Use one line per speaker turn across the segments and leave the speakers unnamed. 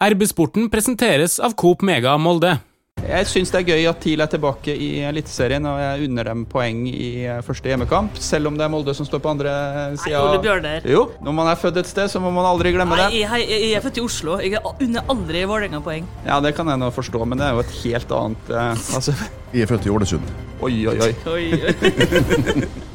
RB-sporten presenteres av Coop Mega Molde.
Jeg syns det er gøy at TIL er tilbake i Eliteserien, og jeg unner dem poeng i eh, første hjemmekamp. Selv om det er Molde som står på andre
sida. Ole. Bjørner.
Jo, når man er født et sted, så må man aldri glemme
Nei,
det.
Hei, jeg, jeg er født i Oslo. Jeg unner aldri Vålerenga poeng.
Ja, det kan jeg nå forstå, men det er jo et helt annet eh, altså,
Jeg er født i Ålesund.
Oi, oi, oi.
Oi.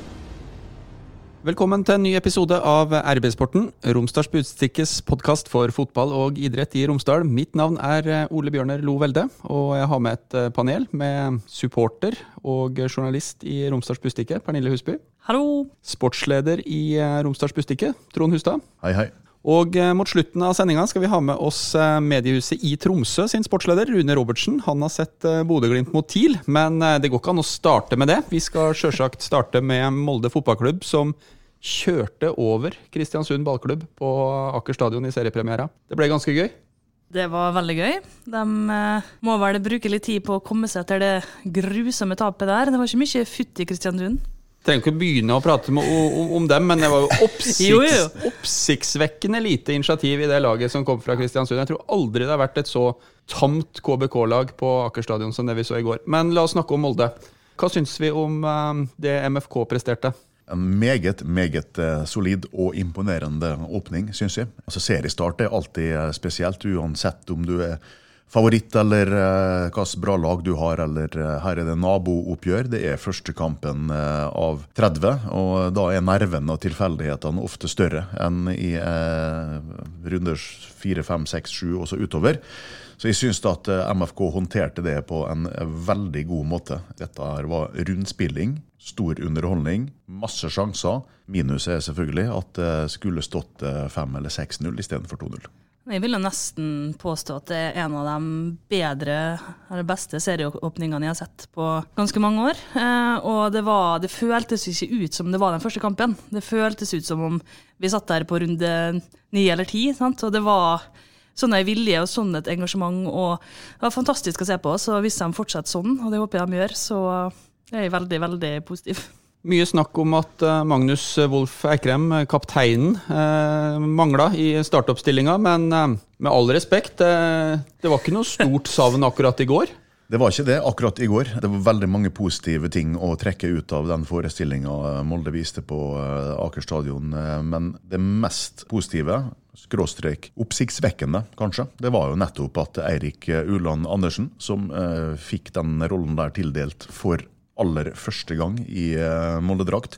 Velkommen til en ny episode av RB-sporten, Romsdals Budstikkes podkast for fotball og idrett i Romsdal. Mitt navn er eh, Ole Bjørner Lo Velde, og jeg har med et eh, panel med supporter og journalist i Romsdals Budstikke, Pernille Husby.
Hallo.
Sportsleder i eh, Romsdals Budstikke, Trond Hustad.
Hei, hei.
Og mot slutten av sendinga skal vi ha med oss eh, mediehuset i Tromsø sin sportsleder, Rune Robertsen. Han har sett Bodø-Glimt mot TIL, men det går ikke an å starte med det. Vi skal sjølsagt starte med Molde fotballklubb, som kjørte over Kristiansund ballklubb på Aker stadion i seriepremiera. Det ble ganske gøy.
Det var veldig gøy. De eh, må vel bruke litt tid på å komme seg etter det grusomme tapet der. Det var ikke mye futt i Kristiansund.
Trenger ikke å begynne å prate med, om, om dem, men det var jo oppsikts,
Jo, jo.
oppsiktsvekkende lite initiativ i det laget som kom fra Kristiansund. Jeg tror aldri det har vært et så tamt KBK-lag på Aker stadion som det vi så i går. Men la oss snakke om Molde. Hva syns vi om eh, det MFK presterte?
En meget, meget eh, solid og imponerende åpning, syns jeg. Altså, Seriestart er alltid eh, spesielt, uansett om du er favoritt eller eh, hvilket bra lag du har, eller her er det nabooppgjør. Det er første kampen av 30, og da er nervene og tilfeldighetene ofte større enn i eh, runder 4, 5, 6, 7 og så utover. Så jeg syns at MFK håndterte det på en veldig god måte. Dette her var rundspilling, stor underholdning, masse sjanser. Minuset er selvfølgelig at det skulle stått eh, 5 eller 6-0 istedenfor 2-0.
Jeg vil jo nesten påstå at det er en av de bedre, eller beste serieåpningene jeg har sett på ganske mange år. Eh, og det, var, det føltes ikke ut som det var den første kampen. Det føltes ut som om vi satt der på runde ni eller ti. Og det var sånn en vilje og sånn et engasjement. og Det var fantastisk å se på. Så hvis de fortsetter sånn, og det håper jeg de gjør, så er veldig, veldig positiv.
Mye snakk om at eh, Magnus Wolff Eikrem, eh, kapteinen, eh, mangla i startoppstillinga. Men med all respekt, det var ikke noe stort savn akkurat i går.
Det var ikke det akkurat i går. Det var veldig mange positive ting å trekke ut av den forestillinga Molde viste på Aker stadion. Men det mest positive, skråstrek oppsiktsvekkende kanskje, det var jo nettopp at Eirik Uland Andersen, som fikk den rollen der tildelt for aller første gang i eh, Molde-drakt,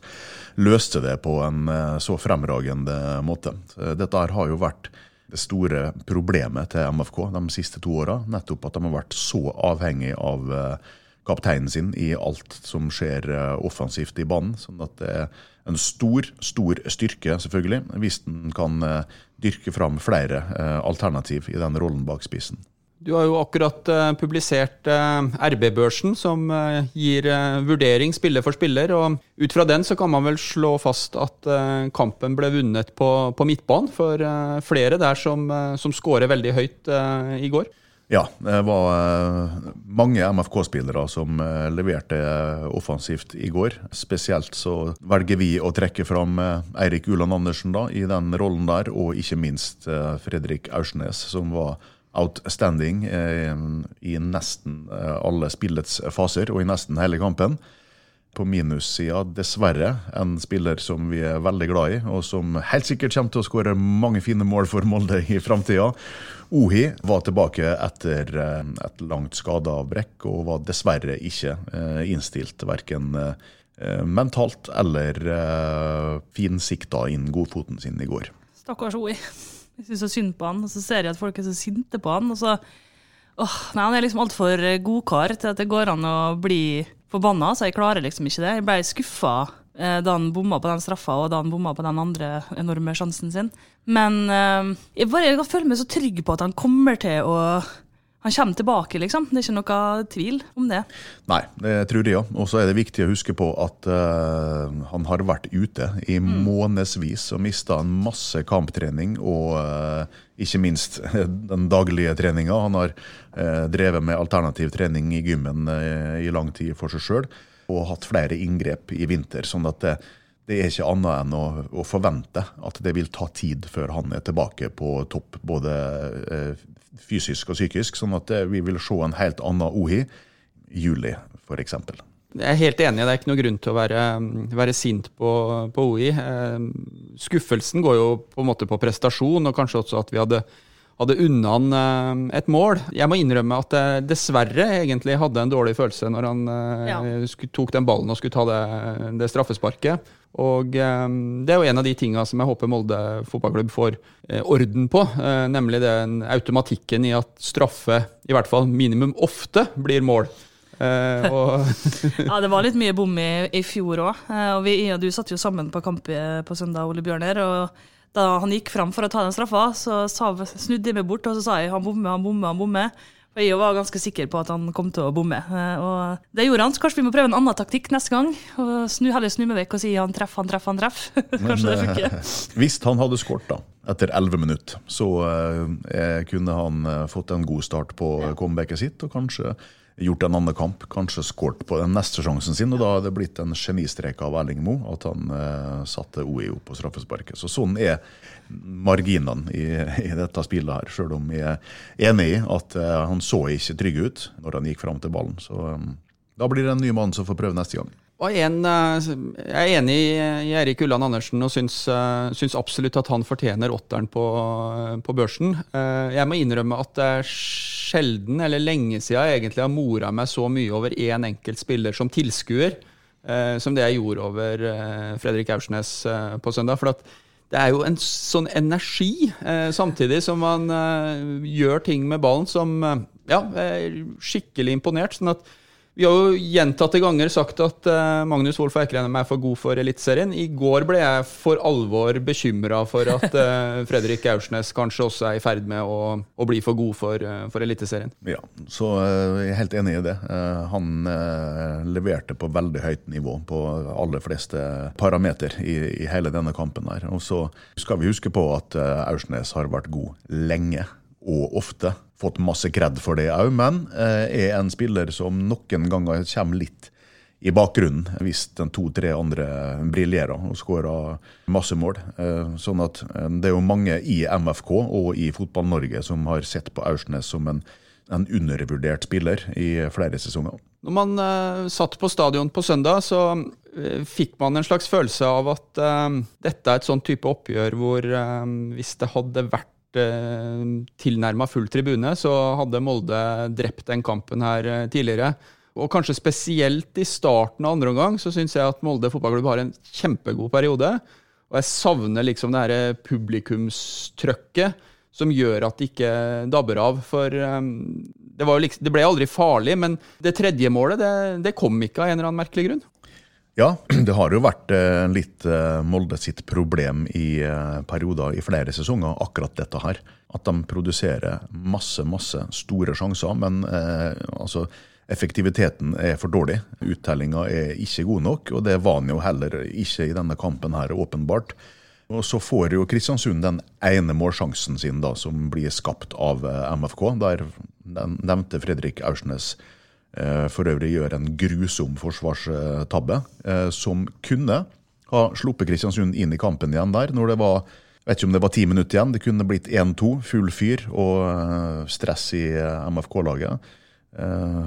løste det på en eh, så fremragende måte. Dette her har jo vært det store problemet til MFK de siste to åra. Nettopp at de har vært så avhengig av eh, kapteinen sin i alt som skjer eh, offensivt i banen. Sånn at det er en stor, stor styrke, selvfølgelig, hvis den kan eh, dyrke fram flere eh, alternativ i den rollen bak spissen.
Du har jo akkurat eh, publisert eh, RB-børsen, som eh, gir vurdering spiller for spiller. og Ut fra den så kan man vel slå fast at kampen ble vunnet på, på midtbanen for flere der som, som skårer veldig høyt i går.
Ja, det var mange MFK-spillere som leverte offensivt i går. Spesielt så velger vi å trekke fram Eirik Uland Andersen da, i den rollen der, og ikke minst Fredrik Aursnes, som var outstanding eh, i nesten eh, alle spillets faser og i nesten hele kampen. På minussida, dessverre, en spiller som vi er veldig glad i, og som helt sikkert kommer til å skåre mange fine mål for Molde i framtida. Ohi var tilbake etter eh, et langt skadeavbrekk og var dessverre ikke innstilt verken mentalt eller finsikta inn godfoten sin i går.
Stakkars Oi. Jeg syns så synd på han, og så ser jeg at folk er så sinte på han. og så... Åh, nei, Han er liksom altfor godkar til at det går an å bli forbanna, så jeg klarer liksom ikke det. Jeg ble skuffa eh, da han bomma på den straffa, og da han bomma på den andre enorme sjansen sin. Men eh, jeg, bare, jeg føler meg så trygg på at han kommer til å Han kommer tilbake, liksom. Det er ikke noe tvil om det.
Nei, det tror jeg òg. Og så er det viktig å huske på at uh, han har vært ute i månedsvis og mista en masse kamptrening og uh, ikke minst den daglige treninga. Han har uh, drevet med alternativ trening i gymmen i lang tid for seg sjøl og hatt flere inngrep i vinter. sånn at det, det er ikke annet enn å, å, forvente at det vil ta tid før han er tilbake på topp, både fysisk og psykisk. Sånn at vi vil se en helt annen Ohi i juli, f.eks.
Jeg er helt enig, det er ikke noe grunn til å være, være sint på, på OI. Eh, skuffelsen går jo på en måte på prestasjon, og kanskje også at vi hadde, hadde unna han eh, et mål. Jeg må innrømme at jeg dessverre egentlig hadde en dårlig følelse når han eh, ja. tok den ballen og skulle ta det, det straffesparket. Og Det er jo en av de tinga som jeg håper Molde fotballklubb får orden på. Nemlig den automatikken i at straffe, i hvert fall minimum ofte, blir mål.
Ja, det var litt mye bom i, i fjor òg. Eh, og vi og du satt jo sammen på kamp på søndag, Ole Bjørner. og da han gikk fram for å ta den straffa, så sa, snudde jeg meg bort og så sa jeg han bommer, han bommer, han bommer. Og jeg var ganske sikker på at han kom til å bomme. Uh, og det gjorde han, så kanskje vi må prøve en annen taktikk neste gang. og snu, Heller snu meg vekk og si han treffer, han treffer, han treffer. kanskje det funker.
Hvis han hadde skåret, da, etter elleve minutter, så kunne han fått en god start på comebacket sitt, og kanskje gjort en annen kamp, kanskje skåret på den neste sjansen sin. Og da hadde det blitt en genistrek av Erling Moe at han eh, satte OIO på straffesparket. Så sånn er marginene i, i, dette spillet her. Sjøl om jeg er enig i at eh, han så ikke trygg ut når han gikk fram til ballen. Så eh, da blir det en ny mann som får prøve neste gang.
En, eh, jeg er enig i Erik Ulland Andersen og syns, eh, syns, absolutt at han fortjener åtteren på, på, børsen. Eh, jeg må innrømme at det er sjelden, eller lenge siden, jeg egentlig har mora meg så mye over én enkelt spiller som tilskuer, som det jeg gjorde over Fredrik Aursnes på søndag. For det er jo en sånn energi, samtidig som man gjør ting med ballen som ja, er skikkelig imponert. sånn at vi har jo gjentatte ganger sagt at uh, Magnus Wolff Eikrem er for god for Eliteserien. I går ble jeg for alvor bekymra for at uh, Fredrik Aursnes kanskje også er i ferd med å, å bli for god for, uh, for Eliteserien.
Ja, så jeg er helt enig i det. han leverte på veldig høyt nivå på aller fleste parameter i, i hele denne kampen. her. Og så skal vi huske på at Aursnes har vært god lenge og ofte fått masse kred for det òg, men eh, er en spiller som noen ganger kommer litt i bakgrunnen hvis den to-tre andre briljerer og skårer masse mål. Eh, sånn at eh, det er jo mange i MFK og i Fotball-Norge som har sett på Aursnes som en, en undervurdert spiller i flere sesonger.
Når man uh, satt på stadion på søndag, så uh, fikk man en slags følelse av at uh, dette er et sånn type oppgjør hvor hvis det hadde vært eh, tilnærma full tribune, så hadde Molde drept den kampen her eh, tidligere. Og kanskje spesielt i starten av andre omgang så syns jeg at Molde fotballklubb har en kjempegod periode. Og jeg savner liksom det her publikumstrøkket som gjør at det ikke dabber av. For um, det, liksom, det, ble aldri farlig, men det tredje målet det, det kom ikke av en eller annen merkelig grunn.
Ja, det har jo vært eh, litt eh, Molde sitt problem i eh, perioder i flere sesonger, akkurat dette her. At de produserer masse, masse store sjanser, men eh, altså effektiviteten er for dårlig. Uttellinga er ikke god nok, og det var den jo heller ikke i denne kampen her, åpenbart. Og så får jo Kristiansund den ene målsjansen sin da, som blir skapt av MFK, der nevnte Fredrik Aursnes for øvrig gjør en grusom forsvarstabbe, eh, som kunne ha sluppet Kristiansund inn i kampen igjen der. når det var vet ikke om det var ti minutter igjen. Det kunne blitt 1-2, full fyr og eh, stress i MFK-laget.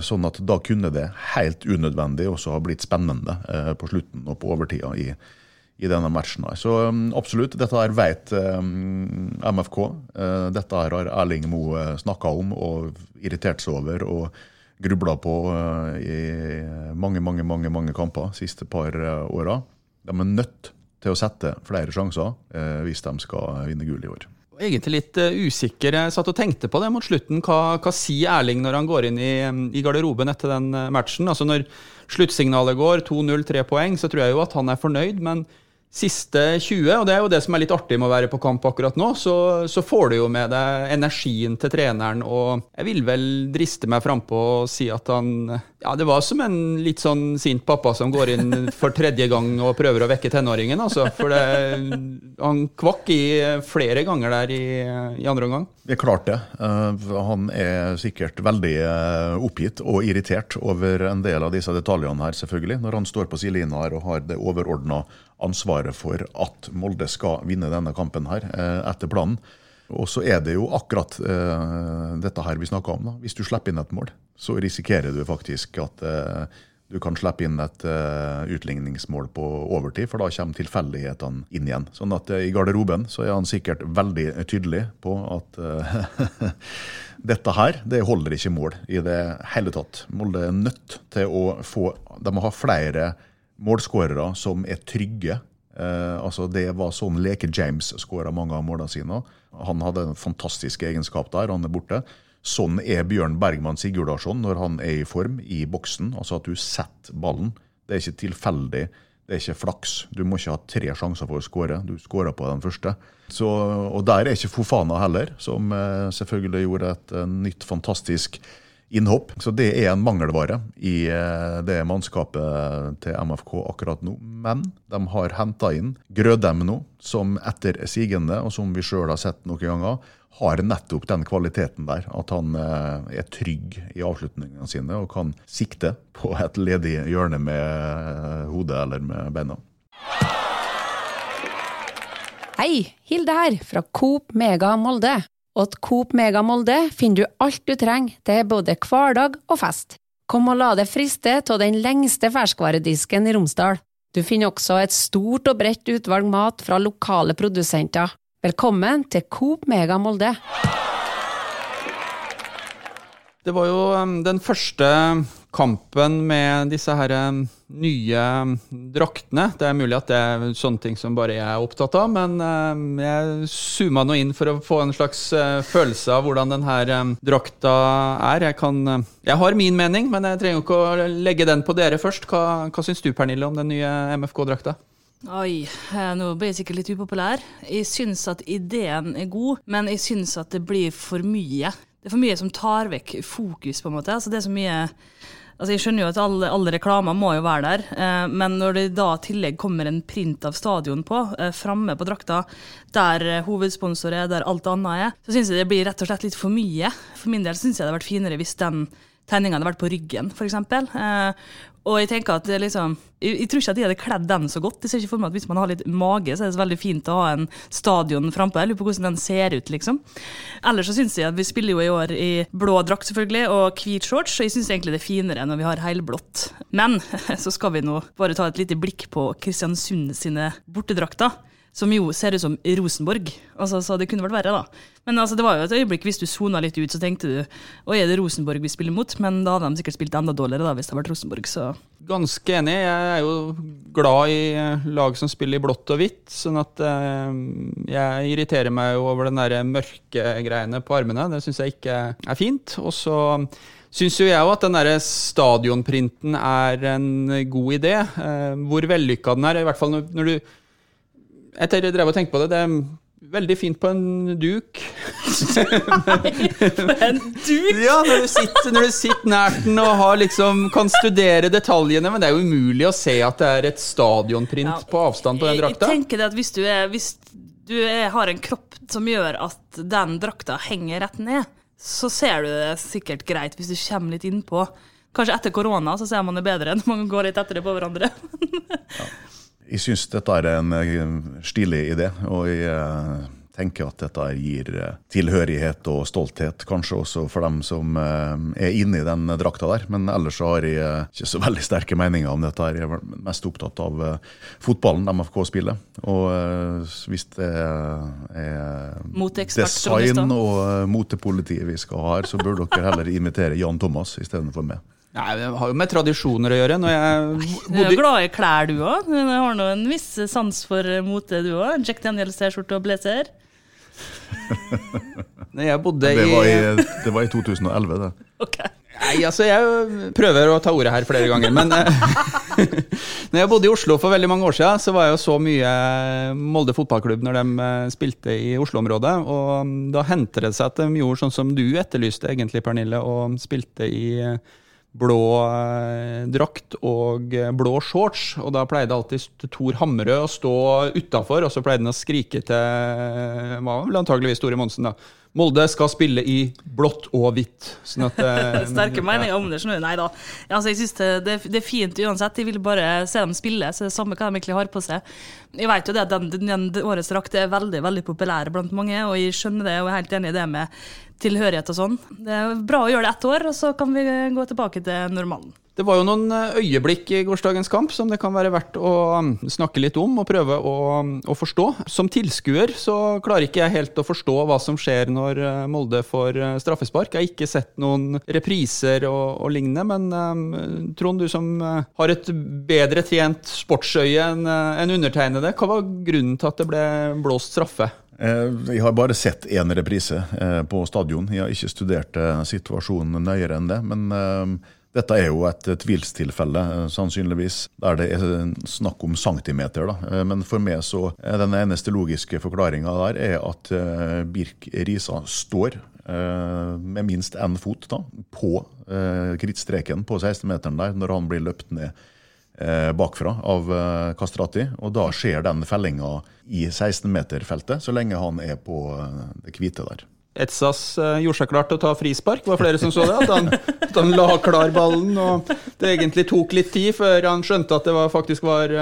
Sånn at da kunne det helt unødvendig også ha blitt spennende på slutten og på overtida i, i denne matchen. Så absolutt, dette her vet MFK. Dette her har Erling Moe snakka om og irritert seg over. og grubla på eh, i mange, mange, mange, mange kamper de siste par eh, åra. De er nødt til å sette flere sjanser eh, hvis de skal vinne gull i år.
Egentlig litt usikker. Jeg satt og tenkte på det mot slutten. Hva, hva sier Erling når han går inn i, i garderoben etter den matchen? Altså Når sluttsignalet går, 2-0, tre poeng, så tror jeg jo at han er fornøyd. men siste 20, og det er jo det som er litt artig med å være på kamp akkurat nå, så, så får du jo med deg energien til treneren, og jeg vil vel driste meg frampå og si at han Ja, det var som en litt sånn sint pappa som går inn for tredje gang og prøver å vekke tenåringen, altså. For det, han kvakk i flere ganger der i, i andre omgang.
Det er klart det. Uh, han er sikkert veldig uh, oppgitt og irritert over en del av disse detaljene her, selvfølgelig, når han står på sidelinja og har det overordna ansvaret for at Molde skal vinne denne kampen her, eh, etter planen. Og så er det jo akkurat eh, dette her vi snakker om. da. Hvis du slipper inn et mål, så risikerer du faktisk at eh, du kan slippe inn et utligningsmål på overtid, for da kommer tilfeldighetene inn igjen. Sånn at i garderoben så er han sikkert veldig tydelig på at dette her det holder ikke mål i det hele tatt. Molde er nødt til å få De må ha flere målskårere som er trygge. altså Det var sånn Leke James skåra mange av målene sine. Han hadde en fantastisk egenskap der, han er borte. Sånn er Bjørn Bergman Sigurdarsson når han er i form i boksen. Altså at du setter ballen. Det er ikke tilfeldig. Det er ikke flaks. Du må ikke ha tre sjanser for å skåre. Du skårer på den første. Så, og der er ikke Fofana heller, som eh, selvfølgelig gjorde et eh, nytt fantastisk innhopp. Så det er en mangelvare i eh, det mannskapet til MFK akkurat nå. Men de har henta inn Grødem nå, som etter sigende, og som vi sjøl har sett noen ganger, har nettopp den kvaliteten der. At han eh, er trygg i avslutningene sine og kan sikte på et ledig hjørne med eh, hodet eller med beina.
Hei, Hilde her, fra Coop Mega Molde. Og at Coop Mega Molde finner du alt du trenger til både hverdag og fest. Kom og la deg friste av den lengste ferskvaredisken i Romsdal. Du finner også et stort og bredt utvalg mat fra lokale produsenter. Velkommen til Coop Mega Molde.
Det var jo um, den første kampen med disse her um, nye um, draktene. Det er mulig at det er sånne ting som bare jeg er opptatt av, men jeg zooma nå inn for å få en slags uh, følelse av hvordan denne drakta er. Jeg, kan, jeg har min mening, men jeg trenger ikke å legge den på dere først. Hva, hva syns du, Pernille, om den nye MFK-drakta?
Oi, eh, nå ble jeg sikkert litt upopulær. Jeg syns at ideen er god, men jeg syns at det blir for mye. Det er for mye som tar vekk fokus, på en måte. Altså, det er så mye Altså, jeg skjønner jo at alle, alle reklamer må jo være der, eh, men når det da i tillegg kommer en print av stadion på, eh, framme på drakta, der eh, hovedsponsor er, der alt annet er, så syns jeg det blir rett og slett litt for mye. For min del syns jeg det hadde vært finere hvis den tegninga hadde vært på ryggen, f.eks. Eh, og jeg tenker at liksom, jeg, jeg, tror ikke at de hadde kledd den så godt. Jeg ser ikke for meg at Hvis man har litt mage, så er det så veldig fint å ha en stadion frampå. Jeg lurer på hvordan den ser ut, liksom. Ellers så syns jeg at vi spiller jo i år i blå drakt, selvfølgelig, og hvit shorts, og jeg syns egentlig det er finere når vi har helblått. Men så skal vi nå bare ta et lite blikk på Kristiansund sine bortedrakter som jo ser ut som Rosenborg. Altså, så det kunne vært verre, da. Men altså, det var jo et øyeblikk hvis du sona litt ut, så tenkte du Å, er det Rosenborg vi spiller mot? Men da hadde de sikkert spilt enda dårligere da, hvis det hadde vært Rosenborg. så...
Ganske enig. Jeg er jo glad i eh, lag som spiller i blått og hvitt. sånn at eh, jeg irriterer meg jo over den der mørke greiene på armene. Det syns jeg ikke er fint. Og så syns jo jeg òg at den der stadionprinten er en god idé. Eh, hvor vellykka den er, i hvert fall når du jeg drev og tenkte på det. Det er veldig fint på en duk.
på en duk?
ja, når du, sitter, når du sitter nært den og liksom, kan studere detaljene. Men det er jo umulig å se at det er et stadionprint ja. på avstand på den drakta.
Jeg tenker det at hvis du, er, hvis du er, har en kropp som gjør at den drakta henger rett ned, så ser du det sikkert greit hvis du kommer litt innpå. Kanskje etter korona så ser man det bedre når man går litt etter det på hverandre.
ja. Jeg syns dette er en eh, stilig idé, og jeg eh, tenker at dette gir eh, tilhørighet og stolthet, kanskje også for dem som er inne i den drakta der. Men ellers har jeg ikke så veldig sterke meninger om dette. Jeg er mest opptatt av fotballen MFK spiller. Og hvis det er design og motepoliti vi skal ha her, så burde dere heller invitere Jan Thomas istedenfor meg.
Nei, Det har jo med tradisjoner å gjøre. Når jeg
bodde... Du er glad i klær, du òg. Du har nå en viss sans for mote, du òg. Jack Daniels T-skjorte og blazer.
Nei, jeg bodde
det var, i, det var i 2011, det.
Okay.
Nei, altså Jeg prøver å ta ordet her flere ganger, men eh, Når jeg bodde i Oslo for veldig mange år siden, så var jeg jo så mye Molde fotballklubb når de eh, spilte i Oslo-området. Og da hendte det seg at de gjorde sånn som du etterlyste, egentlig, Pernille, og spilte i blå eh, drakt og eh, blå shorts. Og da pleide alltid Tor Hammerød å stå utafor, og så pleide han å skrike til var vel antageligvis Tore Monsen, da. Molde skal spille i blått og hvitt. Sånn at, eh,
Sterke meninger om det. Nei da. Altså, jeg synes det, det, det er fint uansett. Jeg vil bare se dem spille, så det er samme hva de egentlig har på seg. Jeg vet jo det den, den, den årets drakt er veldig veldig populær blant mange, og jeg skjønner det og er helt enig i det med tilhørighet og sånn. Det er bra å gjøre det ett år, og så kan vi gå tilbake til normalen.
Det var jo noen eh, øyeblikk i gårsdagens kamp som det kan være verdt å mm, snakke litt om og prøve å, å forstå. Som tilskuer så klarer ikke jeg helt å forstå hva som skjer når eh, Molde får eh, straffespark. Jeg har ikke sett noen repriser og, og lignende, men um, Trond, du som har et bedre trent sportsøye enn en undertegnede, hva var grunnen til at det ble blåst straffe?
Jeg har bare sett én reprise på stadion. Jeg har ikke studert situasjonen nøyere enn det. men dette er jo et tvilstilfelle, eh, sannsynligvis, der det er snakk om centimeter. Da. Eh, men for meg så er den eneste logiske forklaringa der er at eh, Birk Risa står med minst én fot da, på krittstreken på 16-meteren der når han blir løpt ned bakfra av Kastrati. Og da skjer den fellinga i 16-meterfeltet, så lenge han er på det hvite der.
Etsas gjorde seg klar til å ta frispark. Det var flere som så det. At han, at han, la klar ballen. og Det egentlig tok litt tid før han skjønte at det var, faktisk var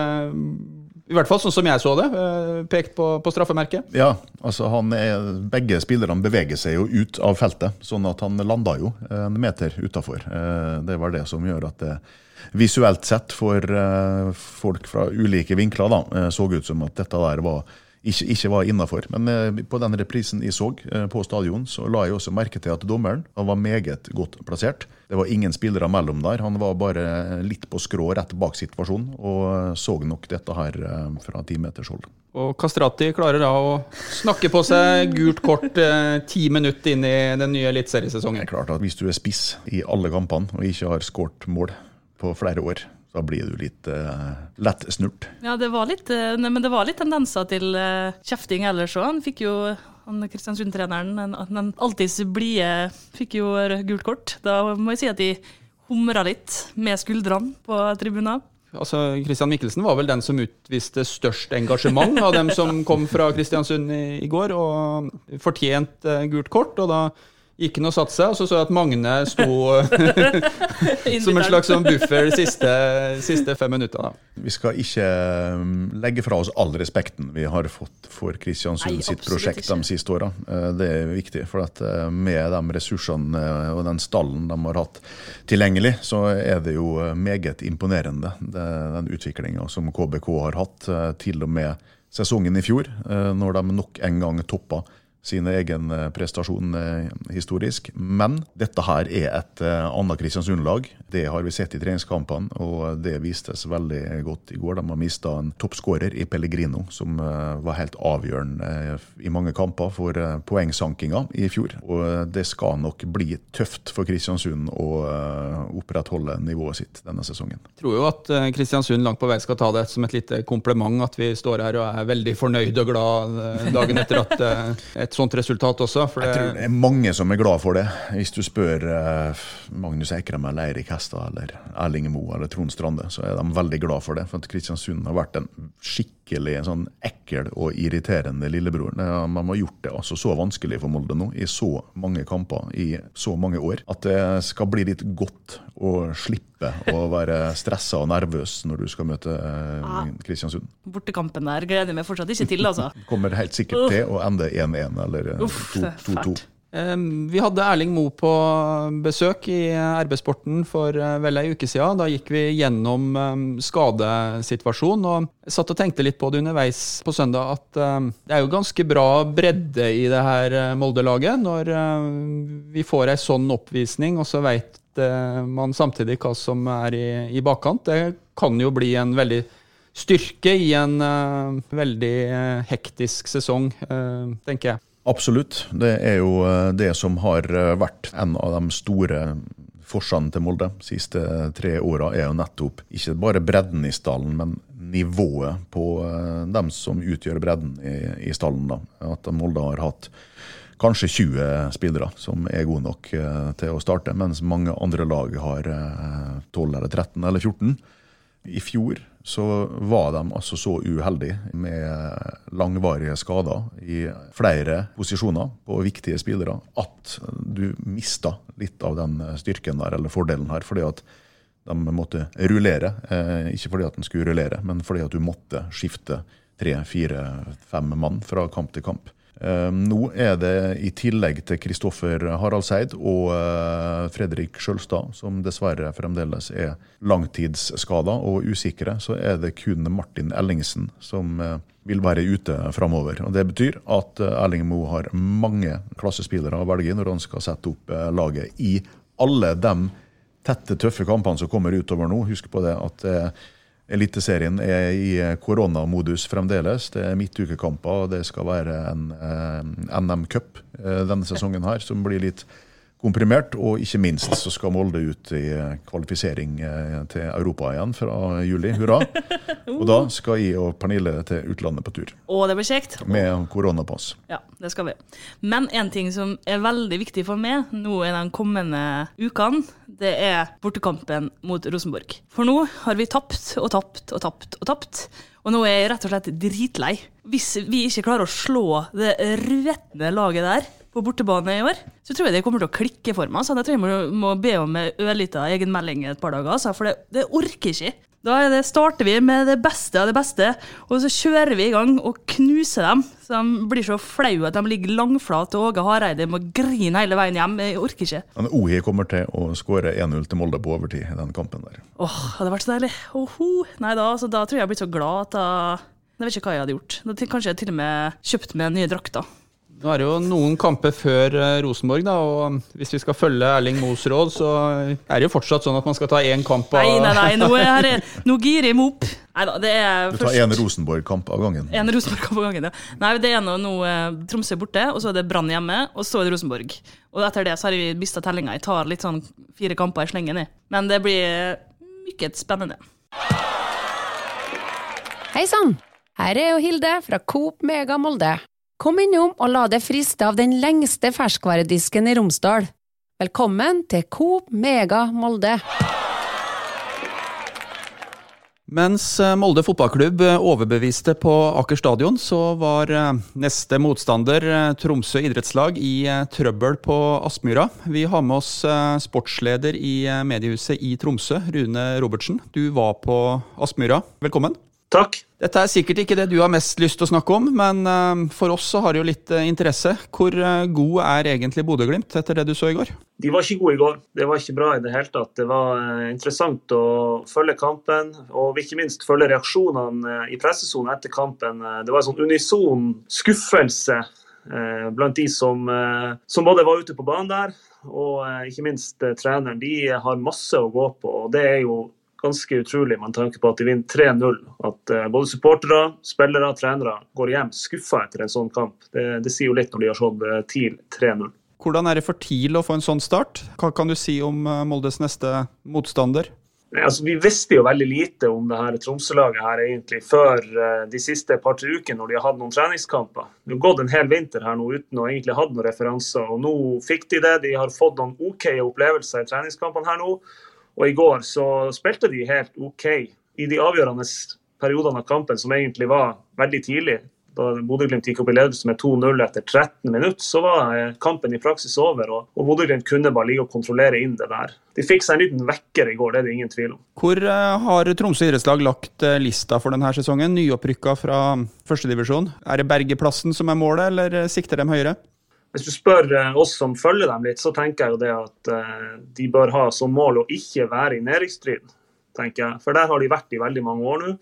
i hvert fall sånn som jeg så det, uh, pekt på, på, straffemerket.
Ja, altså er, begge spillerne beveger seg jo ut av feltet, sånn at han landa jo en meter utafor. Det var det som gjør at det visuelt sett for folk fra ulike vinkler da, så ut som at dette der var ikke, ikke var innafor. Men eh, på den reprisen jeg så eh, på stadion, så la jeg også merke til at dommeren var meget godt plassert. Det var ingen spillere mellom der. Han var bare litt på skrå rett bak situasjonen og så nok dette her eh, fra ti meters hold.
Og Kastrati klarer da å snakke på seg gult kort eh, ti minutter inn i den nye eliteseriesesongen.
Er klart at Hvis du er spiss i alle kampene og ikke har skåret mål på flere år, da blir du litt uh, lett snurt.
Ja, det var litt, nei, men det var litt tendenser til uh, kjefting ellers òg. Han fikk jo han Kristiansund-treneren, den alltids blide, fikk jo gult kort. Da må jeg si at de humra litt med skuldrene på tribunen.
Altså, Christian Mikkelsen var vel den som utviste størst engasjement av dem som kom fra Kristiansund i, i går, og fortjent gult kort. og da Gikk inn og satte seg, og så så jeg at Magne sto som en slags sånn buffer de siste, siste fem minuttene.
Vi skal ikke um, legge fra oss all respekten vi har fått for Kristiansund sitt prosjekt de siste åra. Uh, det er viktig, for at uh, med de ressursene uh, og den stallen de har hatt tilgjengelig, så er det jo meget imponerende, den utviklinga som KBK har hatt, til og med sesongen i fjor, når de nok en gang toppa sin egen eh, prestasjon eh, historisk. Men dette her er et eh, annet Kristiansund-lag. Det har vi sett i treningskampene, og det vistes veldig godt i går. De har mista en toppskårer i Pellegrino, som var helt avgjørende i mange kamper for poengsankinga i fjor. Og det skal nok bli tøft for Kristiansund å opprettholde nivået sitt denne sesongen.
Jeg tror jo at Kristiansund langt på vei skal ta det som et lite kompliment at vi står her og er veldig fornøyd og glad dagen etter at et sånt resultat også.
jeg tror det er mange som er glad for det. Hvis du spør uh, Magnus Eikrem eller Eirik Hestad eller Erling Moe eller Trond Strande, så er de veldig glad for det. For at Kristiansund har vært en skikkelig en sånn ekkel og irriterende lillebror. De har gjort det altså så vanskelig for Molde nå i så mange kamper i så mange år at det skal bli litt godt å slippe å være stressa og nervøs når du skal møte uh, Kristiansund.
Bortekampen der gleder jeg meg fortsatt ikke til, altså.
Kommer helt sikkert til å ende 1-1 eller 2-2.
Vi hadde Erling Moe på besøk i RB-sporten for eh, vel ei uke siden. Da gikk vi gjennom skadesituasjonen, og jeg satt og tenkte litt på det underveis på søndag at det er jo ganske bra bredde i det her eh, Molde-laget. Når vi får ei sånn oppvisning, og så veit man samtidig hva som er i, i bakkant. Det kan jo bli en veldig styrke i en uh, veldig uh, hektisk sesong, uh, tenker jeg.
Absolutt. Det er jo eh, det som har eh, vært en av de store forskjellene til Molde de siste tre åra, er jo nettopp ikke bare bredden i stallen, men nivået på eh, dem som utgjør bredden i, i stallen. da. At Molde har hatt kanskje 20 spillere som er gode nok til å starte, mens mange andre lag har 12 eller 13 eller 14. I fjor så var de altså så uheldige med langvarige skader i flere posisjoner på viktige spillere at du mista litt av den styrken der, eller fordelen her. fordi at de måtte rullere. Eh, ikke fordi at de skulle rullere, men fordi at du måtte skifte tre, fire, fem mann fra kamp til kamp. Eh, nå er det i tillegg til Kristoffer Haraldseid og eh, Fredrik Sjølstad, som dessverre fremdeles er langtidsskada og usikre, så er det kun Martin Ellingsen som eh, vil være ute framover. Det betyr at Erling Moe har mange klassespillere å velge når han skal sette opp laget i alle de tette, tøffe kampene som kommer utover nå. Husk på det at Eliteserien er i koronamodus fremdeles. Det er midtukekamper, og det skal være en eh, NM-cup eh, denne sesongen her, som blir litt komprimert. Og ikke minst så skal Molde ut i kvalifisering eh, til Europa igjen fra juli. Hurra! Og da skal jeg og Pernille til utlandet på tur.
Å, det blir kjekt.
Med koronapass.
Ja, det skal vi. Men en ting som er veldig viktig for meg nå i de kommende ukene, det er bortekampen mot Rosenborg. For nå har vi tapt og tapt og tapt og tapt. Og nå er jeg rett og slett dritlei. Hvis vi ikke klarer å slå det rødne laget der, på bortebane i år, så tror jeg det kommer til å klikke for meg. Så jeg tror jeg må, må be om ørlita egenmelding et par dager, altså, for det, det orker ikke. Da det, starter vi med det beste av det beste, og så kjører vi i gang og knuser dem. Så de blir så flaue at de ligger langflate, og Åge Hareide må grine hele veien hjem. Jeg orker ikke.
Men Ohi kommer til å skåre 1-0 til Molde på overtid i den kampen der.
Åh, hadde vært så deilig. Oho. Nei, da, altså, da tror jeg jeg har blitt så glad at da Jeg vet ikke hva jeg hadde gjort. Da, kanskje jeg til og med kjøpt meg nye drakter.
Nå er det jo noen kamper før eh, Rosenborg, da, og hvis vi skal følge Erling Moes råd, så er det jo fortsatt sånn at man skal ta én kamp
av Nei, nei, nei, nå, er, nå girer jeg meg opp. Nei da, det er
Du tar én Rosenborg-kamp av gangen?
En Rosenborg-kamp av gangen, ja. Nei, det er nå, nå eh, Tromsø borte, og så er det Brann hjemme, og så er det Rosenborg. Og etter det så har vi mista tellinga. Jeg tar litt sånn fire kamper i slengen, jeg. Men det blir mye spennende.
Hei sann! Her er jo Hilde fra Coop Mega Molde. Kom innom og la deg friste av den lengste ferskvaredisken i Romsdal. Velkommen til Coop Mega Molde.
Mens eh, Molde fotballklubb eh, overbeviste på Aker stadion, så var eh, neste motstander Tromsø idrettslag i trøbbel på Aspmyra. Vi har med oss sportsleder i mediehuset i Tromsø, Rune Robertsen. Du var på Aspmyra. Velkommen.
Takk.
Dette er sikkert ikke det du har mest lyst til å snakke om, men uh, for oss så har det jo litt uh, interesse. Hvor uh, god er egentlig Bodø-Glimt etter det du så i går?
De var ikke gode i går. Det var ikke bra i det hele tatt. Det var interessant å følge kampen, og ikke minst følge reaksjonene i pressesonen etter kampen. Det var en sånn unison skuffelse blant de som, som både var ute på banen der, og ikke minst treneren. De har masse å gå på. og det er jo ganske utrolig med tanke på at de vinner 3-0. At uh, både supportere, spillere og trenere går hjem skuffa etter en sånn kamp. Det, det, sier jo litt når de har slått uh, TIL 3-0.
Hvordan er det for TIL å få en sånn start? Hva kan du si om uh, Moldes neste motstander?
Altså, vi visste jo veldig lite om det her Tromsø-laget her egentlig før de siste par-tre ukene når de har hatt noen treningskamper. Det har gått en hel vinter her nå uten å egentlig ha noen referanser. og Nå fikk de det. De har fått noen OK opplevelser i treningskampene her nå. Og i går så spilte de helt OK i de avgjørende periodene av kampen, som egentlig var veldig tidlig. Da Bodø-Glimt gikk opp i ledelse med 2-0 etter 13 minutter, så var eh, kampen i praksis over. Og, og Bodø-Glimt kunne bare ligge og kontrollere inn det der. De fikk seg en liten vekker i går, det er det ingen tvil om.
Hvor eh, har Tromsø idrettslag lagt eh, lista for denne sesongen? Nyopprykka fra førstedivisjon. Er det Bergeplassen som er målet, eller sikter de høyere?
Hvis du spør eh, oss som følger dem litt, så tenker jeg jo det at eh, de bør ha som mål å ikke være i nedrykksstriden. For der har de vært i veldig mange år nå.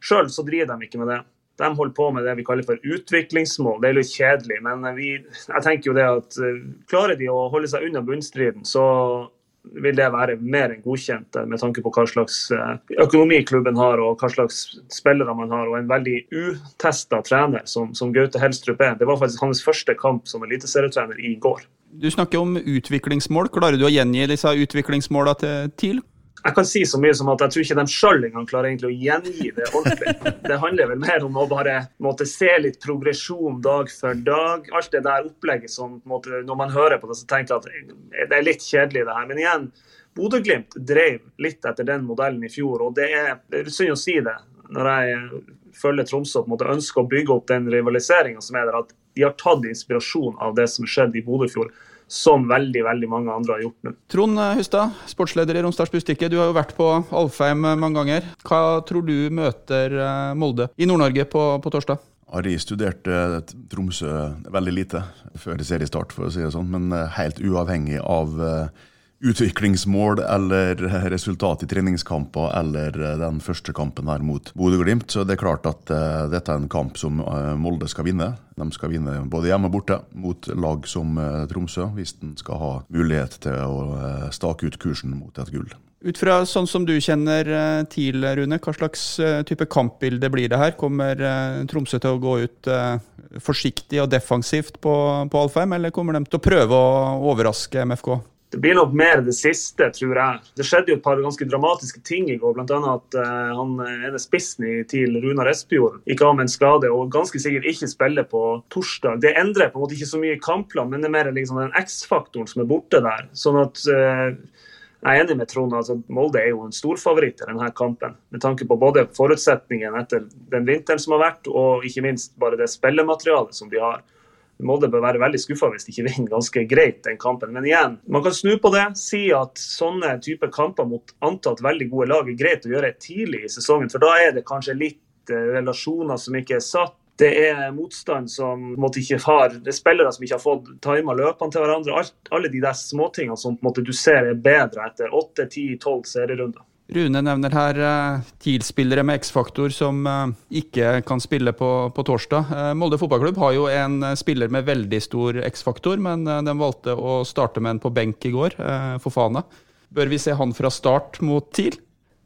Sjøl så driver de ikke med det. De holder på med det vi kaller for utviklingsmål. Det er litt kjedelig, men vi, jeg tenker jo det at eh, klarer de å holde seg unna bunnstriden, så vil det være mer enn godkjent eh, med tanke på hva slags eh, økonomi klubben har og hva slags spillere man har, og en veldig utesta trener som, som, Gaute Helstrup er. Det var faktisk hans første kamp som eliteserietrener i går.
Du snakker om utviklingsmål. Klarer du å gjengi disse utviklingsmålene til TIL?
Jeg kan si så mye som at jeg tror ikke de sjøl engang klarer egentlig å gjengi det ordentlig. Det handler vel mer om å bare måtte se litt progresjon dag for dag. Alt det der opplegget som måte, når man hører på det, så tenker jeg at det er litt kjedelig, det her. Men igjen, Bodø-Glimt drev litt etter den modellen i fjor, og det er, det er synd å si det. Når jeg følger Tromsø på en måte ønsker å bygge opp den rivaliseringa som er der, at de har tatt inspirasjon av det som skjedde i Bodø som veldig veldig mange andre har gjort nå.
Trond Hustad, sportsleder i Romsdals Bustikke. Du har jo vært på Alfheim mange ganger. Hva tror du møter eh, Molde i Nord-Norge på, på, torsdag?
Ari studerte Tromsø veldig lite før seriestart, for å si det sånn. Men eh, helt uavhengig av utviklingsmål eller resultat i treningskamper eller den første kampen her mot Bodø-Glimt. Så det er klart at uh, dette er en kamp som uh, Molde skal vinne. De skal vinne både hjemme og borte mot lag som uh, Tromsø, hvis den skal ha mulighet til å stake ut kursen mot et gull.
Ut fra sånn som du kjenner TIL, Rune, hva slags type kampbilde blir det her? Kommer Tromsø til å gå ut forsiktig og defensivt på, på Alfheim, eller kommer de til å prøve å overraske MFK?
Det blir nok mer det siste, tror jeg. Det skjedde jo et par ganske dramatiske ting i går. Bl.a. at uh, han ene spissen til Runar Espejord gikk av med en skade og ganske sikkert ikke spiller på torsdag. Det endrer på en måte ikke så mye i kampplanen, men det er mer liksom den X-faktoren som er borte der. Sånn at uh, jeg er enig med Trond. altså Molde er jo en storfavoritt i denne kampen. Med tanke på både forutsetningen etter den vinteren som har vært, og ikke minst bare det spillematerialet som de har. Molde bør være veldig skuffa hvis de ikke vinner ganske greit den kampen. Men igjen, man kan snu på det. Si at sånne typer kamper mot antatt veldig gode lag er greit å gjøre tidlig i sesongen. For da er det kanskje litt eh, relasjoner som ikke er satt. Det er motstand som måtte ikke har, det er spillere som ikke har fått tima løpene til hverandre. Alt, alle de der småtingene som måte, du ser er bedre etter 8-10-12 serierunder.
Rune nevner her uh, TIL-spillere med X-faktor som uh, ikke kan spille på, på torsdag. Uh, Molde fotballklubb har jo en spiller med veldig stor X-faktor, men de valgte å starte med en på benk i går, Fofana. Bør vi se han fra start mot TIL?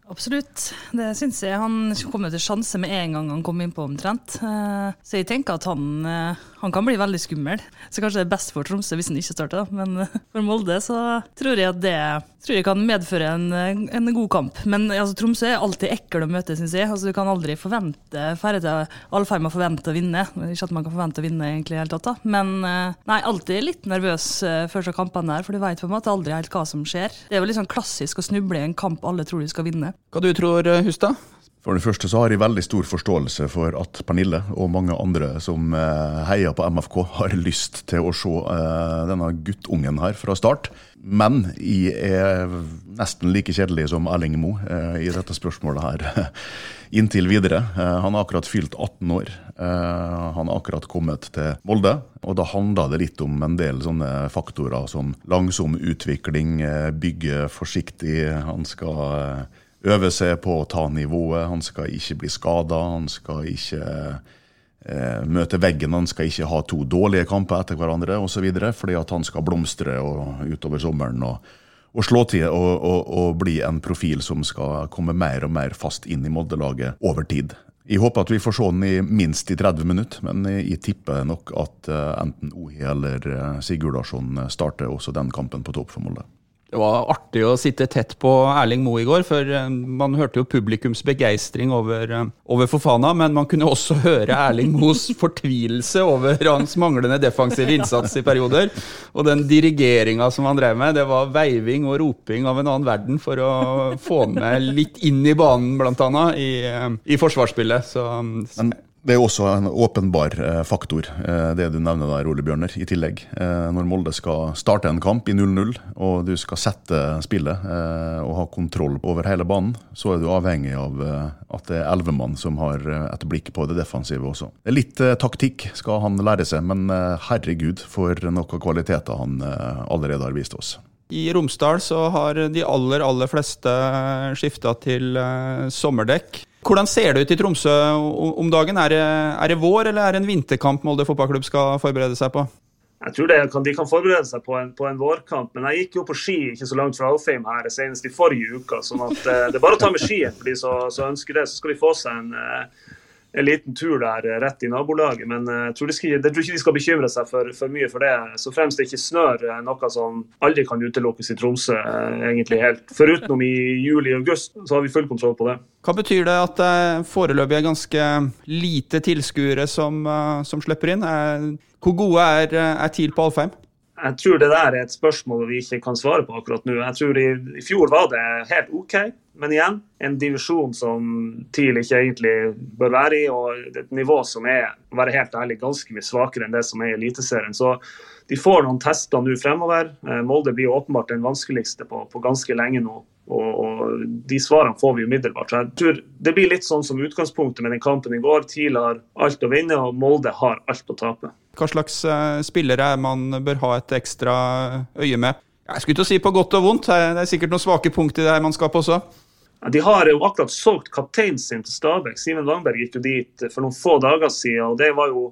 Absolutt, det syns jeg. Han kom til sjanse med en gang han kom innpå, omtrent. Eh, så jeg tenker at han, eh, han, kan bli veldig skummel. Så kanskje det er best for Tromsø hvis han ikke starter, men eh, for Molde så tror jeg at det tror jeg kan medføre en, en god kamp. Men altså, Tromsø er alltid ekkel å møte, syns jeg. Altså, du kan aldri forvente færre til Alfheim å forvente å vinne. Ikke at man kan forvente å vinne, egentlig, helt tatt, da. Men nei, alltid litt nervøs før kampene der, for du veit på en måte aldri helt hva som skjer. Det er jo litt sånn klassisk å snuble i en kamp alle tror de skal vinne.
Hva du tror eh, Hustad?
For det første så har jeg veldig stor forståelse for at Pernille og mange andre som eh, heier på MFK, har lyst til å se uh, denne guttungen her fra start. Men jeg er nesten like kjedelig som Erling Moe uh, i dette spørsmålet her. Inntil videre. Han har akkurat fylt 18 år. han har akkurat kommet til Molde. Og da handla det litt om en del sånne faktorer som langsom utvikling, bygge forsiktig. Han skal øve seg på å ta nivået. Han skal ikke bli skada, han skal ikke eh, møte veggen, han skal ikke ha to dårlige kamper etter hverandre osv. Fordi at han skal blomstre og, utover sommeren og, og slå til og, og, bli en profil som skal komme mer og mer fast inn i Molde-laget over tid. Jeg håper at vi får se den i minst i 30 minutter, men jeg tipper nok at uh, enten Ohi eller uh, Sigurdarsson starter også den kampen på topp for Molde.
Det var artig å sitte tett på Erling Moe i går, for eh, man hørte jo publikums begeistring over, eh, over Fofana, men man kunne også høre Erling Moes fortvilelse over hans manglende defensive innsats i perioder. Og den dirigeringa som han drev med, det var veiving og roping av en annen verden for å få med litt inn i banen, blant annet, i, eh, i forsvarsspillet. Så,
men det er også en åpenbar eh, faktor, eh, det du nevner der, Ole Bjørner, i tillegg. Eh, når Molde skal starte en kamp i 0-0, og du skal sette spillet og ha kontroll over hele banen, så er du avhengig av at det er elleve mann som har et blikk på det defensive også. Litt taktikk skal han lære seg, men herregud for noen kvaliteter han allerede har vist oss.
I Romsdal så har de aller, aller fleste skifta til sommerdekk. Hvordan ser det ut i Tromsø om dagen? Er det, er det vår eller er det en vinterkamp Molde fotballklubb skal forberede seg på?
Jeg tror kan, De kan forberede seg på en, på en, vårkamp, men jeg gikk jo på ski ikke så langt fra Alfheim her senest i forrige uke. sånn at eh, Det er bare å ta med skien for de som ønsker det. Så skal de få seg en, eh, en liten tur der eh, rett i nabolaget. Men eh, jeg tror, skal, jeg tror ikke de skal bekymre seg for, for, mye for det. Så fremst det ikke snør, noe som aldri kan utelukkes i Tromsø, egentlig helt. Foruten i juli-august, så har vi full kontroll på det.
Hva betyr det at det foreløpig er ganske lite tilskuere som, som slipper inn? Hvor gode er, er TIL på Alfheim?
Jeg tror det der er et spørsmål vi ikke kan svare på akkurat nå. Jeg tror i, i fjor var det helt OK, men igjen, en divisjon som TIL ikke egentlig bør være i, og et nivå som er å være helt ærlig, ganske mye svakere enn det som er i Eliteserien. Så de får noen tester nå fremover. Eh, Molde blir åpenbart den vanskeligste på, på ganske lenge nå. Og, og, De svarene får vi umiddelbart. Så jeg tror Det blir litt sånn som utgangspunktet med den kampen i går. TIL har alt å vinne, og Molde har alt å tape.
Hva slags uh, spillere man bør ha et ekstra øye med? Jeg skulle ikke si på godt og vondt, det er sikkert noen svake punkt i det her mannskapet også.
De har jo akkurat solgt kapteinen sin til Stabæk. Simen Langberg gikk jo dit for noen få dager siden. og Det var jo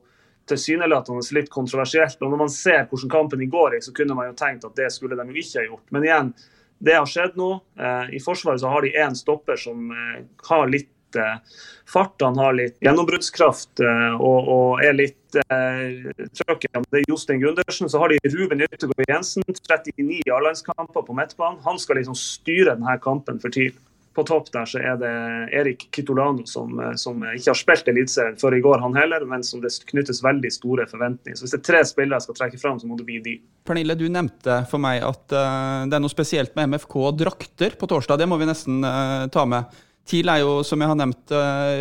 tilsynelatende litt kontroversielt. og Når man ser hvordan kampen i går gikk, så kunne man jo tenkt at det skulle de jo ikke ha gjort. Men igjen, det har skjedd nå. Eh, I Forsvaret så har de én stopper som eh, har litt eh, fart, han har litt gjennombruddskraft og, og er litt eh, trøkk. Det er Jostein Gundersen. Så har de Ruben Yttergård Jensen, 39 A-landskamper på midtbanen. Han skal liksom styre denne kampen for TIL på topp der så er det Erik Kitolano, som, eh, som ikke har spilt Eliteserien før i går, han heller, men som det knyttes veldig store forventninger. Så Hvis det er tre spillere jeg skal trekke fram, så må det bli de.
Pernille, du nevnte for meg at uh, det er noe spesielt med MFK og drakter på torsdag. Det må vi nesten uh, ta med. TIL er jo, som jeg har nevnt,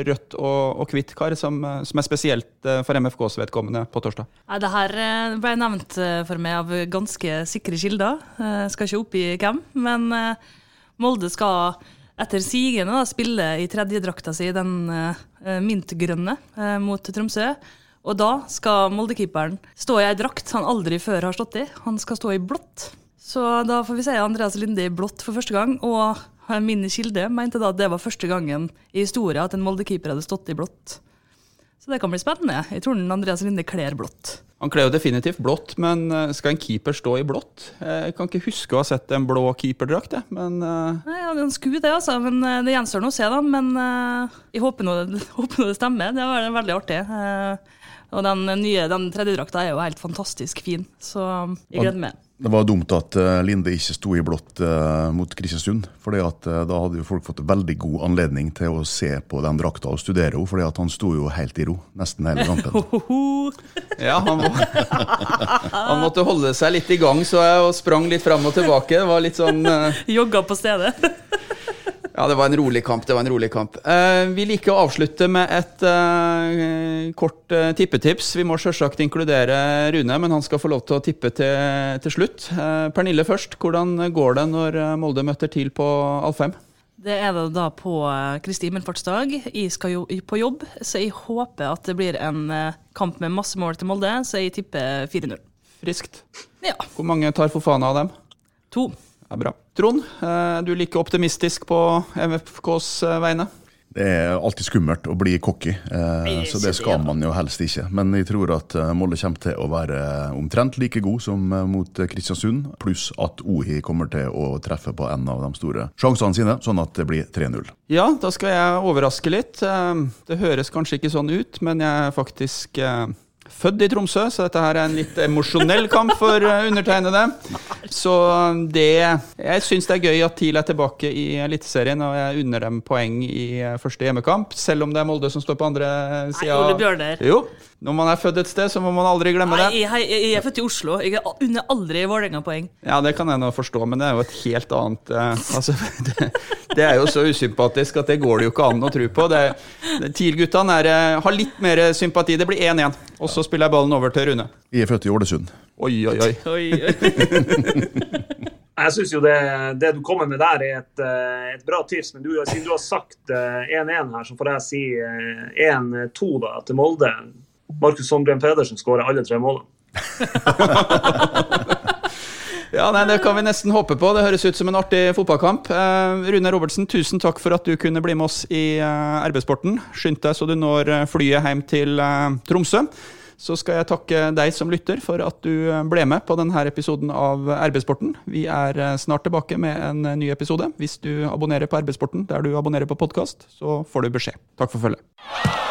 rødt og, og hvitt kar, som, som, er spesielt for MFKs vedkommende på torsdag.
Nei, det her ble nevnt for meg av ganske sikre kilder. Jeg skal ikke oppgi hvem, men Molde skal etter sigende spille i tredjedrakta si, den mintgrønne, mot Tromsø. Og da skal Molde-keeperen stå i ei drakt han aldri før har stått i. Han skal stå i blått. Så da får vi se Andreas Linde i blått for første gang. Og min kilde mente da at det var første gangen i historien at en Molde-keeper hadde stått i blått. Så det kan bli spennende. Jeg tror Andreas Linde kler blått.
Han kler jo definitivt blått, men eh, skal en keeper stå i blått? Jeg kan ikke huske å ha sett en blå keeperdrakt, men uh...
Nei, Han skulle det, altså. Men eh, det gjenstår nå å se, da. Men jeg håper nå, håper nå det stemmer. Det var veldig artig. Og den nye, den tredjedrakta er jo helt fantastisk fin, så jeg gleder meg.
Det var dumt at uh, Linde ikke sto i blått uh, mot Kristiansund. for at Da hadde jo folk fått veldig god anledning til å se på den drakta og studere henne. For han sto jo helt i ro nesten hele kampen.
ja, han, må, han, måtte holde seg litt i gang så jeg og sprang litt fram og tilbake. Det var litt sånn
Jogga på stedet.
Ja, det var en rolig kamp. det var en rolig kamp. Eh, vi liker å avslutte med et eh, kort eh, tippetips. Vi må selvsagt inkludere Rune, men han skal få lov til å tippe til, til slutt. Eh, Pernille først. Hvordan går det når eh, Molde møter TIL på Alfheim?
Det er det da på eh, Kristi himmelfartsdag. Jeg skal jo på jobb, så jeg håper at det blir en kamp med masse mål til Molde, så jeg tipper 4-0.
Friskt.
Ja.
Hvor mange tar Fofana av dem?
To.
Ja, bra. Trond, eh, du er like optimistisk på MFKs eh, vegne?
Det er alltid skummelt å bli cocky, eh, så det skal man jo helst ikke. Men jeg tror at Molde kommer til å være omtrent like god som mot Kristiansund, pluss at OHI kommer til å treffe på en av de store sjansene sine, sånn at det blir 3-0.
Ja, da skal jeg overraske litt. Det høres kanskje ikke sånn ut, men jeg er faktisk født i Tromsø, så dette her er en litt emosjonell kamp for eh, undertegnede. Så det Jeg syns det er gøy at TIL er tilbake i Eliteserien, og jeg unner dem poeng i eh, første hjemmekamp, selv om det er Molde som står på andre
sida.
Jo, når man er født et sted, så må man aldri glemme det.
Nei, jeg, jeg, jeg er født i Oslo. Jeg unner aldri Vålerenga-poeng.
Ja, det kan jeg nå forstå, men det er jo et helt annet uh, altså, det, det, er jo så usympatisk at det går det jo ikke an å tro på. TIL-guttene uh, har litt mer sympati. Det blir 1-1, og så spiller jeg ballen over til Rune.
Vi er født i Ålesund.
Oi, oi, oi. oi, oi.
Jeg syns jo det, det, du kommer med der, er et, eh, et bra tips. Men du, siden du har sagt 1-1 her, så får jeg si 1-2 til Molde. Markus Sondren Pedersen skårer alle tre målene.
ja, nei, Det kan vi nesten håpe på. Det høres ut som en artig fotballkamp. Eh, Rune Robertsen, tusen takk for at du kunne bli med oss i eh, RB-sporten. Skynd deg så du når eh, flyet hjem til Tromsø. Så skal jeg takke deg som lytter for at du ble med på denne episoden av RB-sporten. Vi er snart tilbake med en ny episode. Hvis du abonnerer på RB-sporten der du abonnerer på podkast, så får du beskjed. Takk for følget.